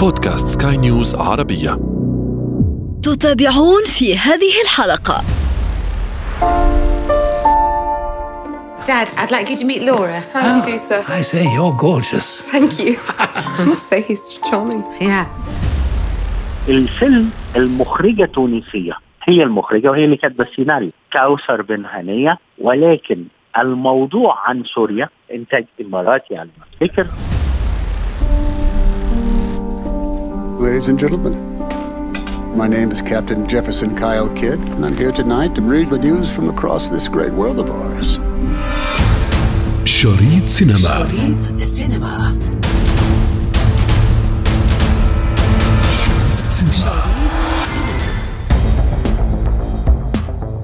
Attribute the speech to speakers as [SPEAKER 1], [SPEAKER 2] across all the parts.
[SPEAKER 1] بودكاست سكاي نيوز عربية
[SPEAKER 2] تتابعون في هذه الحلقة
[SPEAKER 3] Dad, I'd like you to meet Laura. How do you do, sir?
[SPEAKER 4] I say, you're gorgeous.
[SPEAKER 3] Thank you. I must say he's charming. Yeah.
[SPEAKER 5] الفيلم المخرجة تونسية هي المخرجة وهي اللي كاتبة السيناريو كوثر بن هنية ولكن الموضوع عن سوريا إنتاج إماراتي على ما أفتكر
[SPEAKER 6] Ladies and gentlemen, my name is Captain Jefferson Kyle Kidd, and I'm here tonight to read the news from across this great world of ours.
[SPEAKER 1] شريط سينما
[SPEAKER 2] شريط السينما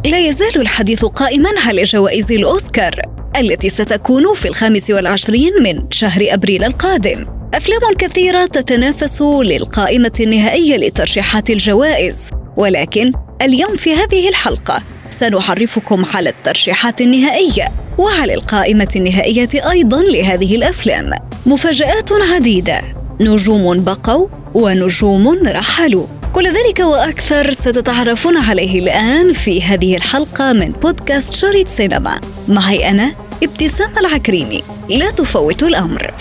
[SPEAKER 2] لا يزال الحديث قائما على جوائز الأوسكار التي ستكون في الخامس والعشرين من شهر أبريل القادم أفلام كثيرة تتنافس للقائمة النهائية لترشيحات الجوائز. ولكن اليوم في هذه الحلقة سنعرفكم على الترشيحات النهائية وعلى القائمة النهائية أيضا لهذه الأفلام. مفاجآت عديدة. نجوم بقوا ونجوم رحلوا. كل ذلك وأكثر ستتعرفون عليه الآن في هذه الحلقة من بودكاست شريط سينما. معي أنا ابتسام العكريمي. لا تفوتوا الأمر.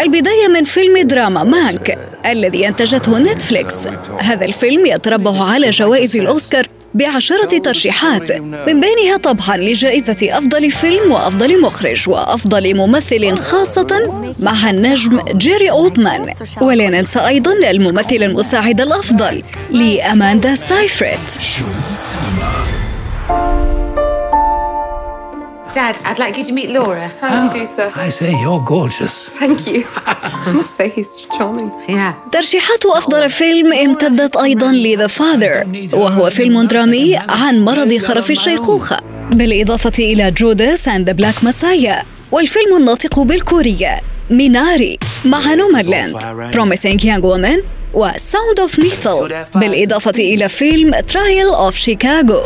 [SPEAKER 2] البداية من فيلم دراما مانك الذي أنتجته نتفليكس. هذا الفيلم يتربع على جوائز الأوسكار بعشرة ترشيحات من بينها طبعا لجائزة أفضل فيلم وأفضل مخرج وأفضل ممثل خاصة مع النجم جاري أولدمان ولا ننسى أيضا الممثل المساعد الأفضل لأماندا سايفريت
[SPEAKER 3] Dad, I'd like you to meet Laura. How do you do, sir?
[SPEAKER 4] I say, you're gorgeous.
[SPEAKER 3] Thank you. I must say he's charming. Yeah.
[SPEAKER 2] ترشيحات أفضل فيلم امتدت أيضا ل The Father وهو فيلم درامي عن مرض خرف الشيخوخة بالإضافة إلى Judas and Black Messiah والفيلم الناطق بالكورية Minari مع Nomadland Promising Young Woman و Sound of Metal بالإضافة إلى فيلم
[SPEAKER 1] Trial
[SPEAKER 7] of Chicago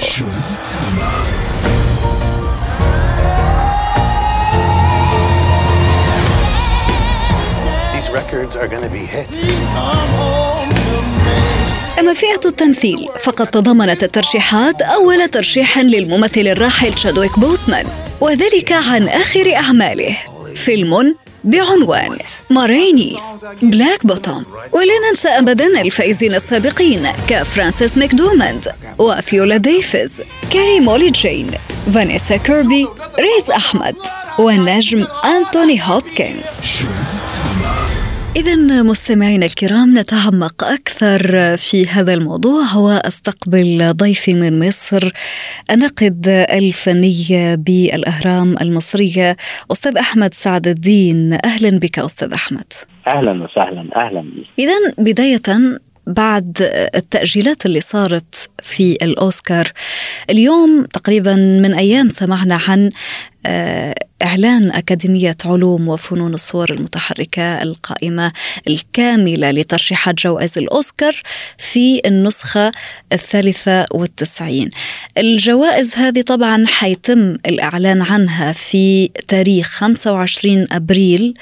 [SPEAKER 7] are gonna be hits.
[SPEAKER 2] أما فئة التمثيل فقد تضمنت الترشيحات أول ترشيح للممثل الراحل تشادويك بوسمان وذلك عن آخر أعماله. فيلم بعنوان Ma Rainey's Black Bottom. ولا ننسى أبدا الفائزين السابقين كفرانسيس ماكدوماند وفيولا ديفيز كاري موليجان فانيسا كيربي ريز أحمد والنجم أنتوني هوبكنز. إذا مستمعينا الكرام نتعمق أكثر في هذا الموضوع. واستقبل ضيفي من مصر الناقد الفني بالأهرام المصرية أستاذ أحمد سعد الدين. أهلا بك أستاذ أحمد.
[SPEAKER 5] أهلا وسهلا أهلا.
[SPEAKER 2] إذا بداية بعد التأجيلات اللي صارت في الأوسكار اليوم تقريبا من أيام سمعنا عن آه، إعلان أكاديمية علوم وفنون الصور المتحركة القائمة الكاملة لترشيحات جوائز الأوسكار في النسخة الثالثة والتسعين. الجوائز هذه طبعا حيتم الإعلان عنها في تاريخ 25 أبريل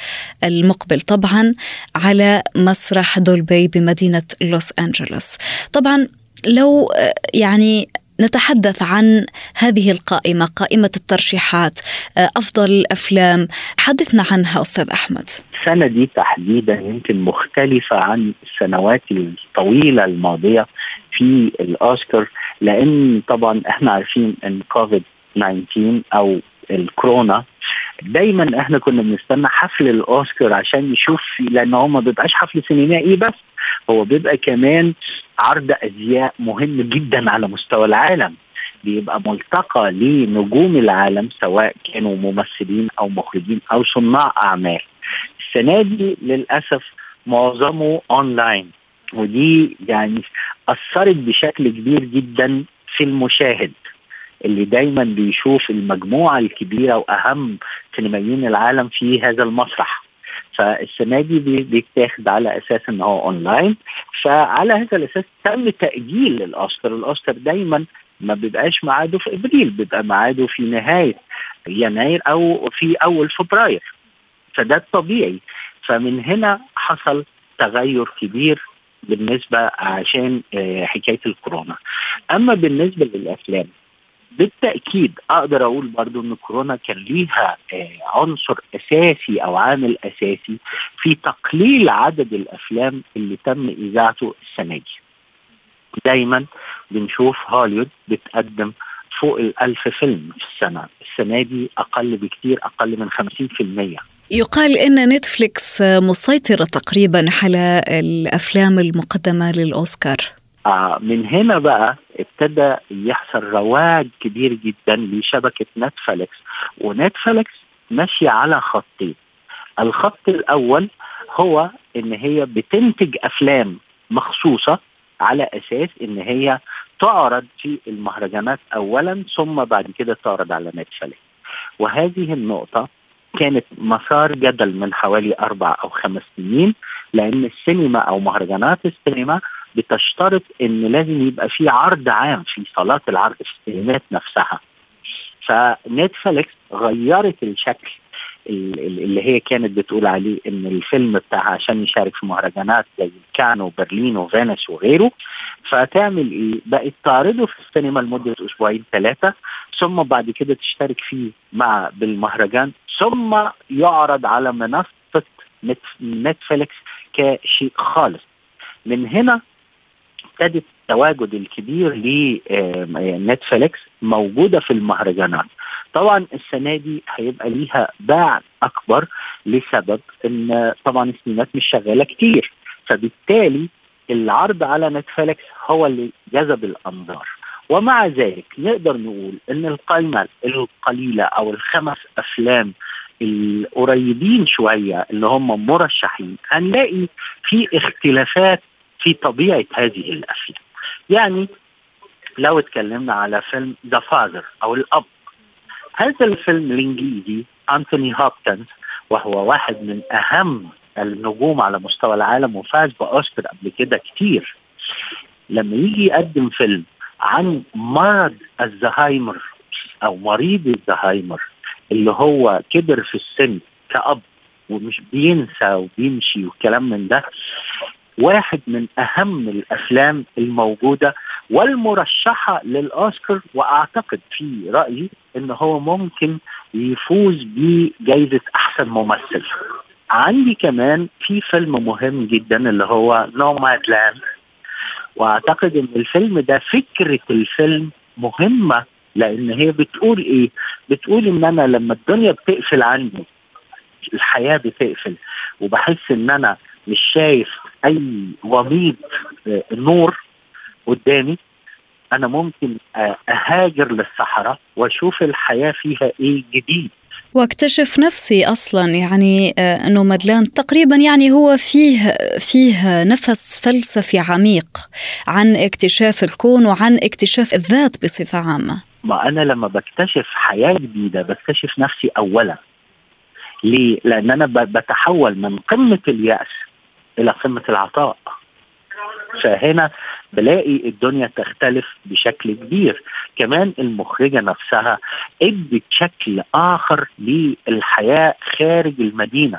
[SPEAKER 2] المقبل طبعا على مسرح دولبي بمدينة لوس أنجلوس. طبعا لو آه، يعني نتحدث عن هذه القائمة قائمة الترشيحات آه، أفضل الأفلام. حدثنا عنها أستاذ أحمد.
[SPEAKER 5] السنة دي تحديدا يمكن مختلفة عن السنوات الطويلة الماضية في الأوسكار لأن طبعا إحنا عارفين أن كوفيد 19 أو الكورونا دايما إحنا كنا بنستنى حفل الأوسكار عشان نشوف لأن هو ما بيبقاش حفل سينمائي بس هو بيبقى كمان عرض أزياء مهم جدا على مستوى العالم. بيبقى ملتقى لنجوم العالم سواء كانوا ممثلين أو مخرجين أو صناع أعمال. السنة دي للأسف معظمه أونلاين ودي يعني أثرت بشكل كبير جدا في المشاهد. اللي دايما بيشوف المجموعة الكبيرة وأهم سينمائيين العالم في هذا المسرح. فالسنة دي بي- بيتاخد على أساس إن هو أونلاين. فعلى هذا الأساس تم تأجيل الأوسكار. الأوسكار دايما ما بيبقاش ميعاده في إبريل بيبقى ميعاده في نهاية يناير أو في أول فبراير. فده الطبيعي. فمن هنا حصل تغير كبير بالنسبة عشان آه، حكاية الكورونا. أما بالنسبة للأفلام بالتأكيد أقدر أقول برضو إن كورونا كان ليها آه، عنصر أساسي أو عامل أساسي في تقليل عدد الأفلام اللي تم اذاعته السنة دي. دايما بنشوف هوليوود بتقدم فوق الألف فيلم في السنة. السنة دي أقل بكتير أقل من 50%
[SPEAKER 2] يقال إن نتفليكس مسيطرة تقريبا على الأفلام المقدمة للأوسكار.
[SPEAKER 5] آه من هنا بقى ابتدى يحصل رواج كبير جدا لشبكة نتفليكس. ونتفليكس ماشية على خطين. الخط الأول هو إن هي بتنتج أفلام مخصوصة على أساس إن هي تعرض في المهرجانات اولا ثم بعد كده تعرض على نتفليكس. وهذه النقطة كانت مثار جدل من حوالي أربع أو خمس سنين لأن السينما أو مهرجانات السينما بتشترط إن لازم يبقى في عرض عام في صالات العرض في السينمات نفسها. فنتفليكس غيرت الشكل اللي هي كانت بتقول عليه إن الفيلم بتاعها عشان يشارك في مهرجانات زي كان وبرلين وفينيس وغيره فتعمل إيه؟ بقت تعرضه في السينما لمدة أسبوعين ثلاثة ثم بعد كده تشترك فيه مع بالمهرجان ثم يعرض على منصة نتفليكس كشيء خالص من هنا ابتدت التواجد الكبير لنتفليكس موجودة في المهرجانات. طبعا السنة دي هيبقى ليها باع أكبر لسبب إن طبعا السينمات مش شغالة كتير. فبالتالي العرض على نتفليكس هو اللي جذب الأنظار. ومع ذلك نقدر نقول إن القائمه القليلة أو الخمس أفلام القريبين شوية اللي هم مرشحين هنلاقي في اختلافات في طبيعة هذه الأفلام. يعني لو اتكلمنا على فيلم ذا فاذر أو الأب هذا الفيلم الإنجليزي أنتوني هوبكنز وهو واحد من أهم النجوم على مستوى العالم وفاز بأوسكار قبل كده كتير لما يجي يقدم فيلم عن مرض الزهايمر أو مريض الزهايمر اللي هو كبر في السن كأب ومش بينسى وبيمشي والكلام من ده واحد من أهم الأفلام الموجودة والمرشحة للأوسكار وأعتقد في رأيي إن هو ممكن يفوز بجائزه أحسن ممثل. عندي كمان في فيلم مهم جدا اللي هو نوماد لاند وأعتقد إن الفيلم ده فكرة الفيلم مهمة لأن هي بتقول إيه؟ بتقول إن أنا لما الدنيا بتقفل عندي الحياة بتقفل وبحس إن أنا مش شايف أي وميض آه، نور قدامي أنا ممكن آه، أهاجر للصحراء وأشوف الحياة فيها إيه جديد.
[SPEAKER 2] وأكتشف نفسي أصلا يعني آه، أنه مدلان تقريبا يعني هو فيه فيه نفس فلسفي عميق عن اكتشاف الكون وعن اكتشاف الذات بصفة عامة.
[SPEAKER 5] ما أنا لما بكتشف حياة جديدة بكتشف نفسي اولا. ليه؟ لأن أنا بتحول من قمة اليأس إلى قمة العطاء. فهنا بلاقي الدنيا تختلف بشكل كبير. كمان المخرجة نفسها ادت شكل آخر للحياة خارج المدينة.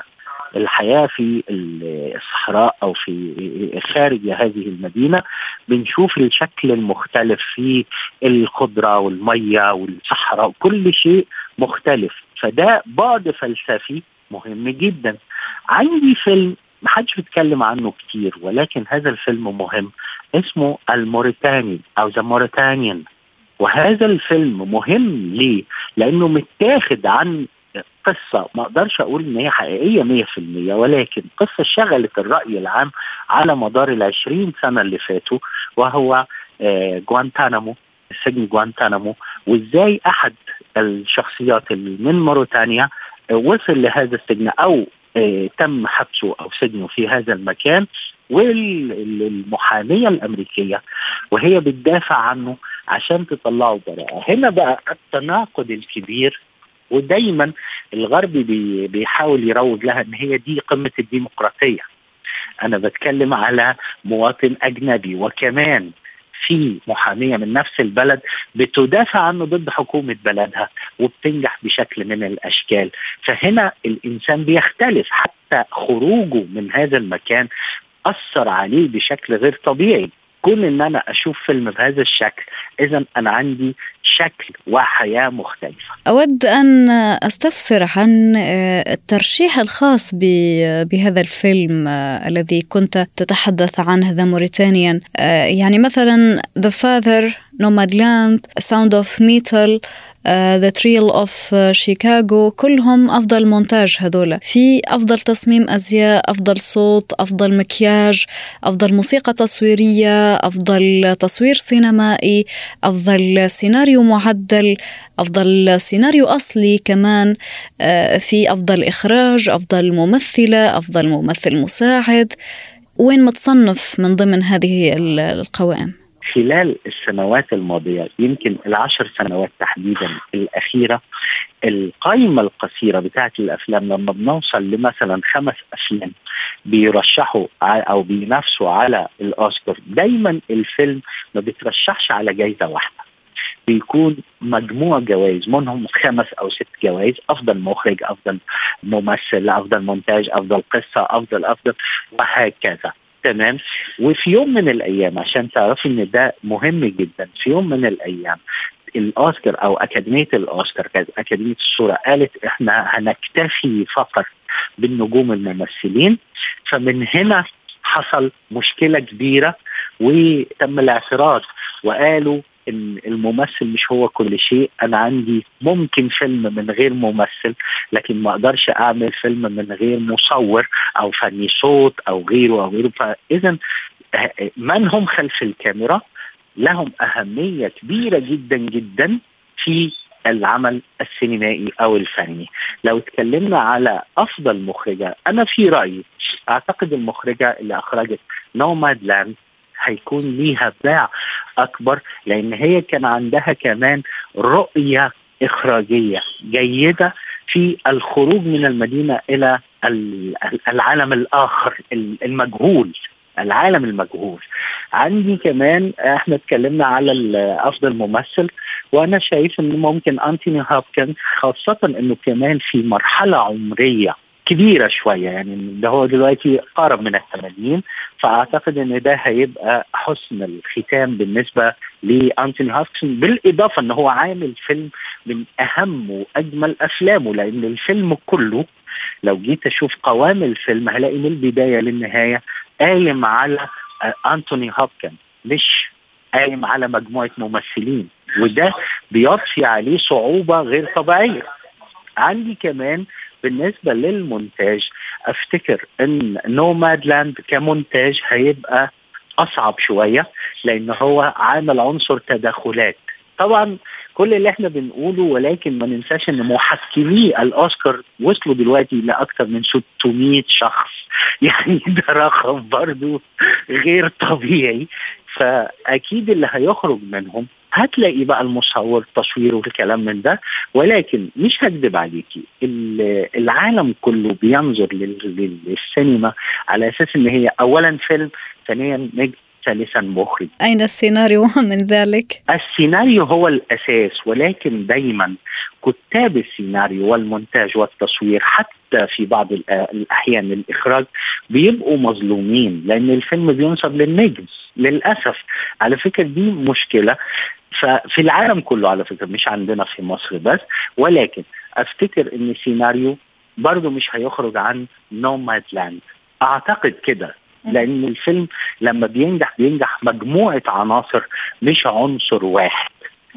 [SPEAKER 5] الحياة في الصحراء أو في خارج هذه المدينة. بنشوف الشكل المختلف في الخضرة والمية والصحراء وكل شيء مختلف. فده بعد فلسفي مهم جدا. عندي فيلم ما حدش بيتكلم عنه كتير ولكن هذا الفيلم مهم. اسمه الموريتاني أو ذا موريتانيان وهذا الفيلم مهم ليه؟ لأنه متاخد عن قصة ما أقدرش أقول إن هي حقيقية 100% ولكن قصة شغلت الرأي العام على مدار العشرين سنة اللي فاتوا وهو آه جوانتانامو سجن جوانتانامو وإزاي أحد الشخصيات اللي من موريتانيا آه وصل لهذا السجن أو آه تم حبسه أو سجنه في هذا المكان والمحامية الأمريكية وهي بتدافع عنه عشان تطلعه براءة. هنا بقى التناقض الكبير ودايما الغرب بي بيحاول يروج لها إن هي دي قمة الديمقراطية. أنا بتكلم على مواطن أجنبي وكمان في محامية من نفس البلد بتدافع عنه ضد حكومة بلدها وبتنجح بشكل من الأشكال. فهنا الإنسان بيختلف. حتى خروجه من هذا المكان أثر عليه بشكل غير طبيعي. كون إن أنا أشوف فيلم بهذا الشكل اذا أنا عندي شكل وحياة مختلفة.
[SPEAKER 2] أود أن أستفسر عن آه، الترشيح الخاص بهذا الفيلم آه، الذي كنت تتحدث عنه The Mauritanian آه، يعني مثلا The Father Nomadland Sound of Metal The Trial of Chicago كلهم أفضل مونتاج هذولا في أفضل تصميم أزياء أفضل صوت أفضل مكياج أفضل موسيقى تصويرية أفضل تصوير سينمائي أفضل سيناريو معدل أفضل سيناريو أصلي كمان آه، في أفضل إخراج أفضل ممثلة أفضل ممثل مساعد. وين متصنف من ضمن هذه القوائم؟
[SPEAKER 5] خلال السنوات الماضية يمكن العشر سنوات تحديدا الأخيرة القائمة القصيرة بتاعت الأفلام لما بنوصل لمثلا خمس أفلام بيرشحوا أو بينافسوا على الأوسكار دايما الفيلم ما بيترشحش على جايزة واحدة. بيكون مجموع جوائز منهم خمس أو ست جوائز أفضل مخرج أفضل ممثل أفضل مونتاج أفضل قصة أفضل أفضل وهكذا. تمام. وفي يوم من الأيام عشان تعرفي إن ده مهم جدا في يوم من الأيام الأوسكار أو أكاديمية الأوسكار أكاديمية الصورة قالت إحنا هنكتفي فقط بالنجوم الممثلين فمن هنا حصل مشكلة كبيرة وتم الاعتراض وقالوا إن الممثل مش هو كل شيء. أنا عندي ممكن فيلم من غير ممثل لكن ما أقدرش أعمل فيلم من غير مصور أو فني صوت أو غيره أو غيره. فاذا من هم خلف الكاميرا؟ لهم أهمية كبيرة جدا جدا في العمل السينمائي أو الفني. لو اتكلمنا على أفضل مخرجة أنا في رأيي أعتقد المخرجة اللي أخرجت نوماد لاند هيكون ليها باع أكبر لأن هي كان عندها كمان رؤية إخراجية جيدة في الخروج من المدينة إلى العالم الآخر المجهول العالم المجهول. عندي كمان إحنا اتكلمنا على افضل ممثل وأنا شايف ان ممكن أنتوني هوبكنز خاصة إنه كمان في مرحلة عمرية كبيرة شوية يعني ده هو دلوقتي قارب من الثمانين فأعتقد أن ده هيبقى حسن الختام بالنسبة لأنتوني هوفكسون بالإضافة أنه هو عامل فيلم من أهم وأجمل أفلامه لأن الفيلم كله لو جيت أشوف قوام الفيلم هلاقي من البداية للنهاية قايم على أنتوني هوبكن مش قايم على مجموعة ممثلين وده بيضفي عليه صعوبة غير طبيعية. عندي كمان بالنسبة للمونتاج أفتكر إن نوماد لاند كمونتاج هيبقى أصعب شوية لأن هو عامل عنصر تدخلات. طبعا كل اللي إحنا بنقوله ولكن ما ننساش إن محكمي الأوسكار وصلوا دلوقتي لاكثر من 600 شخص. يعني ده رقم برضه غير طبيعي. فأكيد اللي هيخرج منهم هتلاقي بقى المصور تصويره والكلام من ده ولكن مش هكذب عليكي العالم كله بينظر للسينما على أساس إن هي اولا فيلم ثانيا نجم ثالثا مخرج.
[SPEAKER 2] أين السيناريو من ذلك؟
[SPEAKER 5] السيناريو هو الأساس ولكن دايما كتاب السيناريو والمونتاج والتصوير حتى في بعض الأحيان الإخراج بيبقوا مظلومين لأن الفيلم بينسب للنجم. للأسف على فكرة دي مشكلة. ففي العالم كله على فكرة مش عندنا في مصر بس ولكن أفتكر إن السيناريو برضه مش هيخرج عن نوماد لاند أعتقد كده لأن الفيلم لما بينجح بينجح مجموعة عناصر مش عنصر واحد.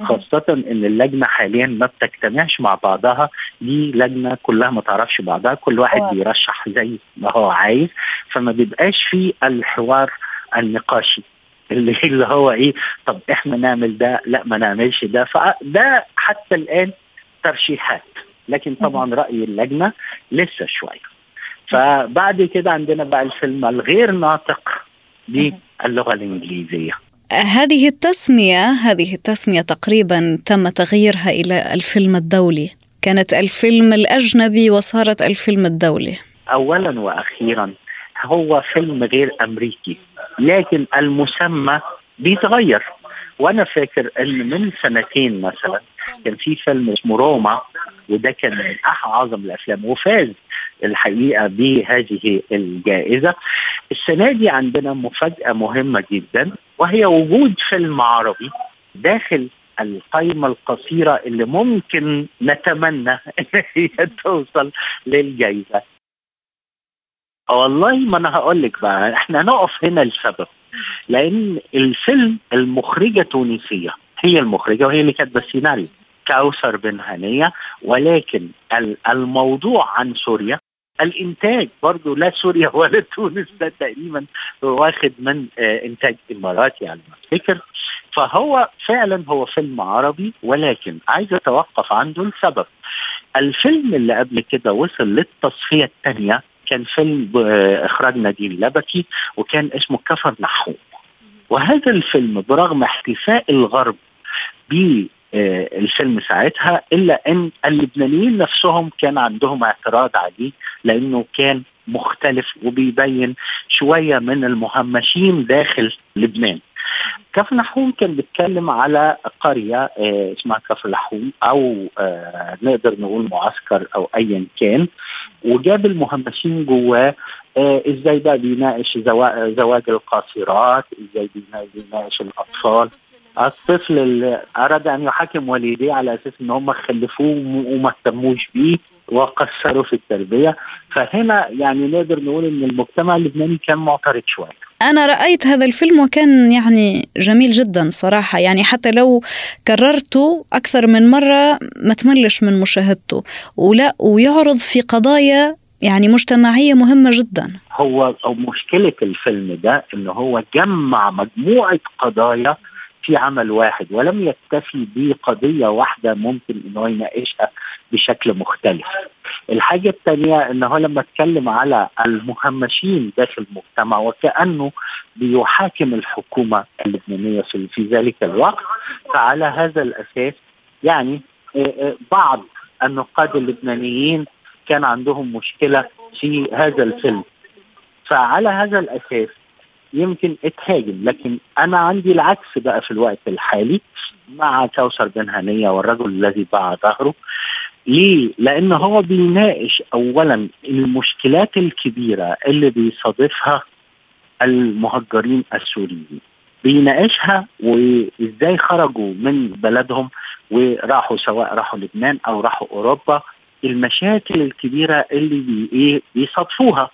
[SPEAKER 5] خاصة إن اللجنة حاليا ما بتجتمعش مع بعضها دي لجنة كلها ما تعرفش بعضها كل واحد بيرشح زي ما هو عايز فما بيبقاش في الحوار النقاشي. اللي اللي هو إيه طب إحنا نعمل ده؟ لا ما نعملش ده. فده حتى الآن ترشيحات. لكن طبعا رأي اللجنة لسه شوية. فبعد كده عندنا بقى الفيلم الغير ناطق باللغة الإنجليزية.
[SPEAKER 2] هذه التسمية هذه التسمية تقريبا تم تغييرها إلى الفيلم الدولي. كانت الفيلم الأجنبي وصارت الفيلم الدولي.
[SPEAKER 5] أولا وأخيرا هو فيلم غير أمريكي. لكن المسمى بيتغير وأنا فاكر إن من سنتين مثلا كان في فيلم اسمه روما وده كان من أعظم الأفلام وفاز الحقيقة بهذه الجائزة. السنة دي عندنا مفاجأة مهمة جدا وهي وجود فيلم عربي داخل القائمة القصيرة اللي ممكن نتمنى إن هي توصل للجائزة والله ما أنا هقول لك بقى إحنا هنقف هنا لسبب. لأن الفيلم المخرجة تونسية هي المخرجة وهي اللي كاتبة السيناريو كوثر بن هنية ولكن الموضوع عن سوريا الإنتاج برضه لا سوريا ولا تونس ده تقريبا واخد من آه إنتاج اماراتي على ما أفتكر. فهو فعلا هو فيلم عربي ولكن عايز أتوقف عنده لسبب. الفيلم اللي قبل كده وصل للتصفية الثانية كان فيلم آه إخراج نادين لبكي وكان اسمه كفر نحوم وهذا الفيلم برغم احتفاء الغرب الفيلم ساعتها إلا أن اللبنانيين نفسهم كان عندهم اعتراض عليه لأنه كان مختلف وبيبين شوية من المهمشين داخل لبنان. كفر لحوم كان بيتكلم على قرية اسمها كفر لحوم أو نقدر نقول معسكر أو ايا كان. وجاب المهمشين جواه إزاي بقى بيناقش زواج القاصرات إزاي بيناقش الأطفال. الطفل اللي أراد أن يحاكم والديه على أساس إن هم خلفوه وما اهتموش بيه وقصروا في التربية. فهنا يعني نقدر نقول إن المجتمع اللبناني كان معترض شوية.
[SPEAKER 2] أنا رأيت هذا الفيلم وكان يعني جميل جدا صراحة. يعني حتى لو كررته أكثر من مرة ما تملش من مشاهدته. ولا ويعرض في قضايا يعني مجتمعية مهمة جدا.
[SPEAKER 5] هو أو مشكلة الفيلم ده إن هو جمع مجموعة قضايا في عمل واحد ولم يكتفي بقضية واحدة ممكن إنه يناقشها. بشكل مختلف. الحاجة الثانية انه لما أتكلم على المهمشين داخل المجتمع وكأنه بيحاكم الحكومة اللبنانية في, في ذلك الوقت فعلى هذا الأساس يعني بعض النقاد اللبنانيين كان عندهم مشكلة في هذا الفيلم. فعلى هذا الأساس يمكن اتهاجم لكن أنا عندي العكس بقى في الوقت الحالي مع كوثر بن هنية والرجل الذي باع ظهره. ليه؟ لأن هو بيناقش اولا المشكلات الكبيرة اللي بيصادفها المهجرين السوريين. بيناقشها وإزاي خرجوا من بلدهم وراحوا سواء راحوا لبنان أو راحوا أوروبا. المشاكل الكبيرة اللي بي إيه بيصادفوها.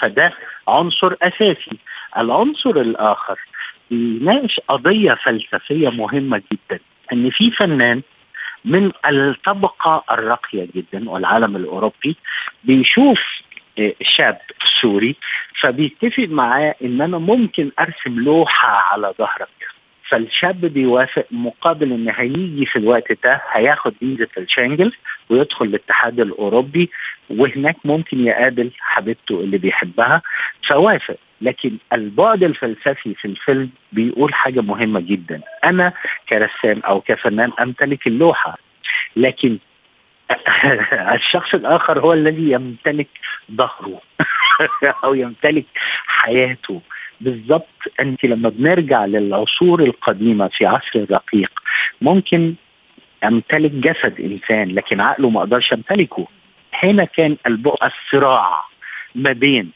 [SPEAKER 5] فده عنصر أساسي. العنصر الآخر بيناقش قضية فلسفية مهمة جدا إن في فنان من الطبقة الراقية جدا والعالم الأوروبي بيشوف شاب سوري فبيتفق معاه إن أنا ممكن أرسم لوحة على ظهرك. فالشاب بيوافق مقابل إن هيجي في الوقت ده هياخد فيزا الشنجل ويدخل الاتحاد الأوروبي وهناك ممكن يقابل حبيبته اللي بيحبها فوافق. لكن البعد الفلسفي في الفيلم بيقول حاجة مهمة جدا. أنا كرسام أو كفنان أمتلك اللوحة لكن الشخص الآخر هو الذي يمتلك ظهره أو يمتلك حياته. بالضبط أنت لما بنرجع للعصور القديمة في عصر الرقيق ممكن امتلك جسد إنسان لكن عقله ما أقدرش امتلكه هنا كان الصراع ما بين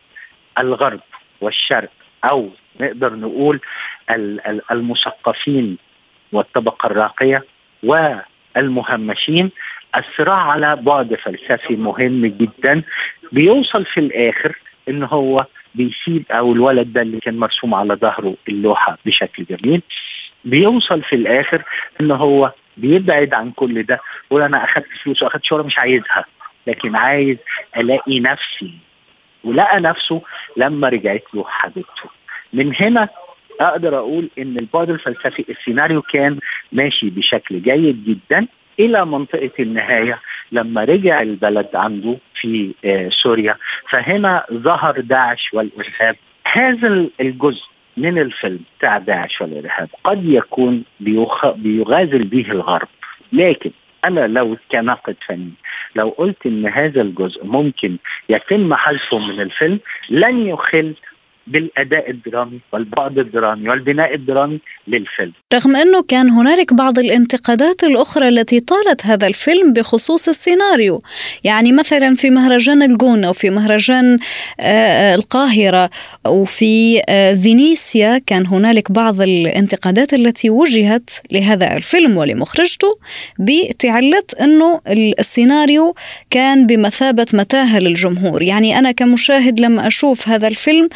[SPEAKER 5] الغرب والشرق أو نقدر نقول المثقفين والطبقة الراقية والمهمشين. الصراع على بعد فلسفي مهم جدا بيوصل في الآخر إن هو بيسيب أو الولد ده اللي كان مرسوم على ظهره اللوحة بشكل جميل بيوصل في الآخر إن هو بيبعد عن كل ده يقول أنا اخذت فلوس واخذت شهره مش عايزها لكن عايز ألاقي نفسي ولقى نفسه لما رجعت له حبيبته. من هنا أقدر أقول إن البعد الفلسفي السيناريو كان ماشي بشكل جيد جدا إلى منطقة النهاية لما رجع البلد عنده في سوريا. فهنا ظهر داعش والإرهاب. هذا الجزء من الفيلم بتاع داعش والإرهاب قد يكون. بيغازل به الغرب. لكن أنا لو كناقد فني لو قلت إن هذا الجزء ممكن يتم حذفه من الفيلم لن يخل بالأداء الدرامي والبعد الدرامي والبناء الدرامي للفيلم.
[SPEAKER 2] رغم أنه كان هنالك بعض الانتقادات الأخرى التي طالت هذا الفيلم بخصوص السيناريو، يعني مثلا في مهرجان الجونة وفي مهرجان آه، القاهرة وفي آه، فينيسيا كان هنالك بعض الانتقادات التي وجهت لهذا الفيلم ولمخرجته بتعلة أنه السيناريو كان بمثابة متاهة للجمهور، يعني أنا كمشاهد لما أشوف هذا الفيلم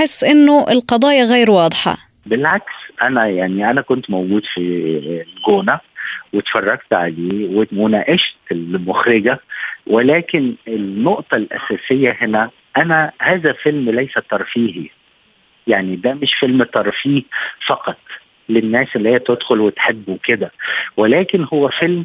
[SPEAKER 2] أحس إنه القضايا غير واضحة.
[SPEAKER 5] بالعكس أنا يعني أنا كنت موجود في الجونة واتفرجت عليه وناقشت المخرجه ولكن النقطة الأساسية هنا أنا هذا فيلم ليس ترفيهي. يعني ده مش فيلم ترفيه فقط للناس اللي هي تدخل وتحبه كده ولكن هو فيلم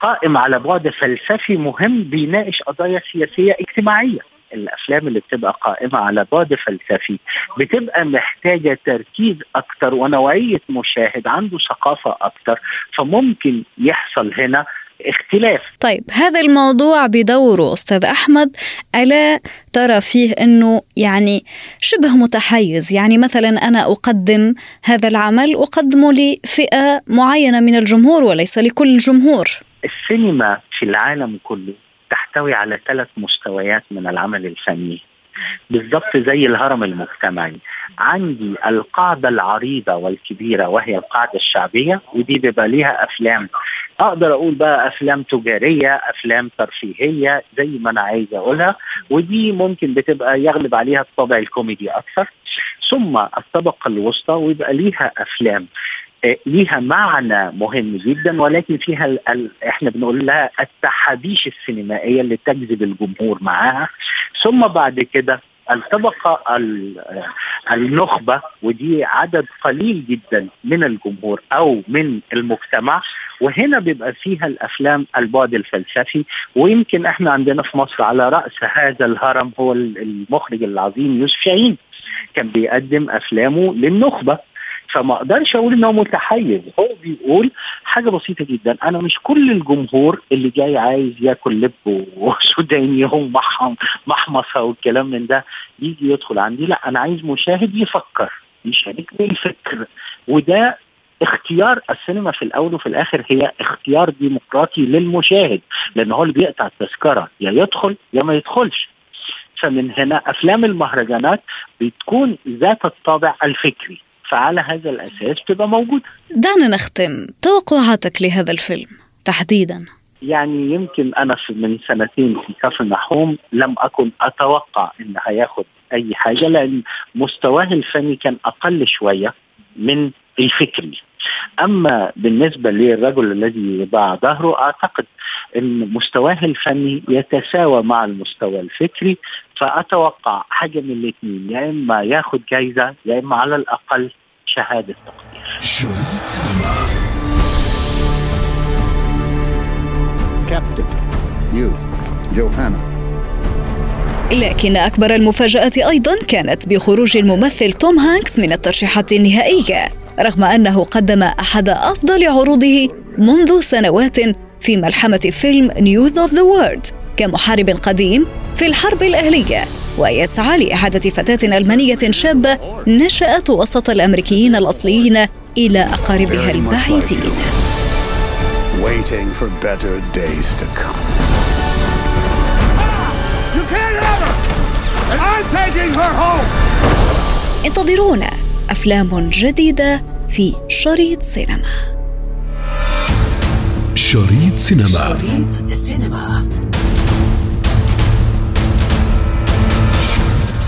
[SPEAKER 5] قائم على بعد فلسفي مهم بيناقش قضايا سياسية اجتماعية. الأفلام اللي بتبقى قائمة على بعد فلسفي بتبقى محتاجة تركيز أكتر ونوعية مشاهد عنده ثقافة أكتر فممكن يحصل هنا اختلاف.
[SPEAKER 2] طيب هذا الموضوع بدوره أستاذ أحمد. ألا ترى فيه إنه يعني شبه متحيز؟ يعني مثلا أنا أقدم هذا العمل اقدمه لفئة معينة من الجمهور وليس لكل الجمهور.
[SPEAKER 5] السينما في العالم كله تحتوي على ثلاث مستويات من العمل الفني بالضبط زي الهرم المجتمعي. عندي القاعدة العريضة والكبيرة وهي القاعدة الشعبية ودي بيبقى ليها أفلام. أقدر أقول بقى أفلام تجارية أفلام ترفيهية زي ما أنا عايز أقولها ودي ممكن بتبقى يغلب عليها الطابع الكوميدي أكثر. ثم الطبقة الوسطى ويبقى ليها أفلام. ليها معنى مهم جدا ولكن فيها ال ال إحنا بنقول لها التحابيش السينمائية اللي تجذب الجمهور معاها. ثم بعد كده الطبقة النخبة ودي عدد قليل جدا من الجمهور أو من المجتمع. وهنا بيبقى فيها الأفلام البعد الفلسفي. ويمكن إحنا عندنا في مصر على رأس هذا الهرم هو المخرج العظيم يوسف شاهين كان بيقدم أفلامه للنخبة. فما أقدرش أقول ان هو متحيز. هو بيقول حاجة بسيطة جدا. أنا مش كل الجمهور اللي جاي عايز ياكل لب وسوداني ومحمصه والكلام من ده يجي يدخل عندي. لا أنا عايز مشاهد يفكر يشاركني الفكر وده اختيار السينما في الأول وفي الآخر هي اختيار ديمقراطي للمشاهد لأن هو اللي بيقطع التذكرة. يا يدخل يا ما يدخلش. فمن هنا أفلام المهرجانات بتكون ذات الطابع الفكري. فعلى هذا الأساس تبقى موجودة.
[SPEAKER 2] دعنا نختم، توقعاتك لهذا الفيلم تحديدا؟
[SPEAKER 5] يعني يمكن أنا في من سنتين في كفر النحوم لم أكن أتوقع إن هياخد أي حاجة لأن مستواه الفني كان أقل شوية من الفكري أما بالنسبة للرجل الذي باع ظهره أعتقد إن مستواه الفني يتساوى مع المستوى الفكري فأتوقع حاجة من الاثنين يا إما ياخذ جائزه يا إما على الأقل شهادة تقدير.
[SPEAKER 2] يو جوهانا لكن أكبر المفاجآت أيضا كانت بخروج الممثل توم هانكس من الترشيحات النهائية رغم أنه قدم أحد أفضل عروضه منذ سنوات في ملحمة فيلم نيوز أوف ذا وورد كمحارب قديم في الحرب الأهلية. ويسعى لإعادة فتاة ألمانية شابة نشأت وسط الأمريكيين الأصليين إلى أقاربها البعيدين. Waiting for better days to come. You can't have her! And I'm taking her home! انتظرونا أفلام جديدة في شريط سينما. شريط سينما. شريط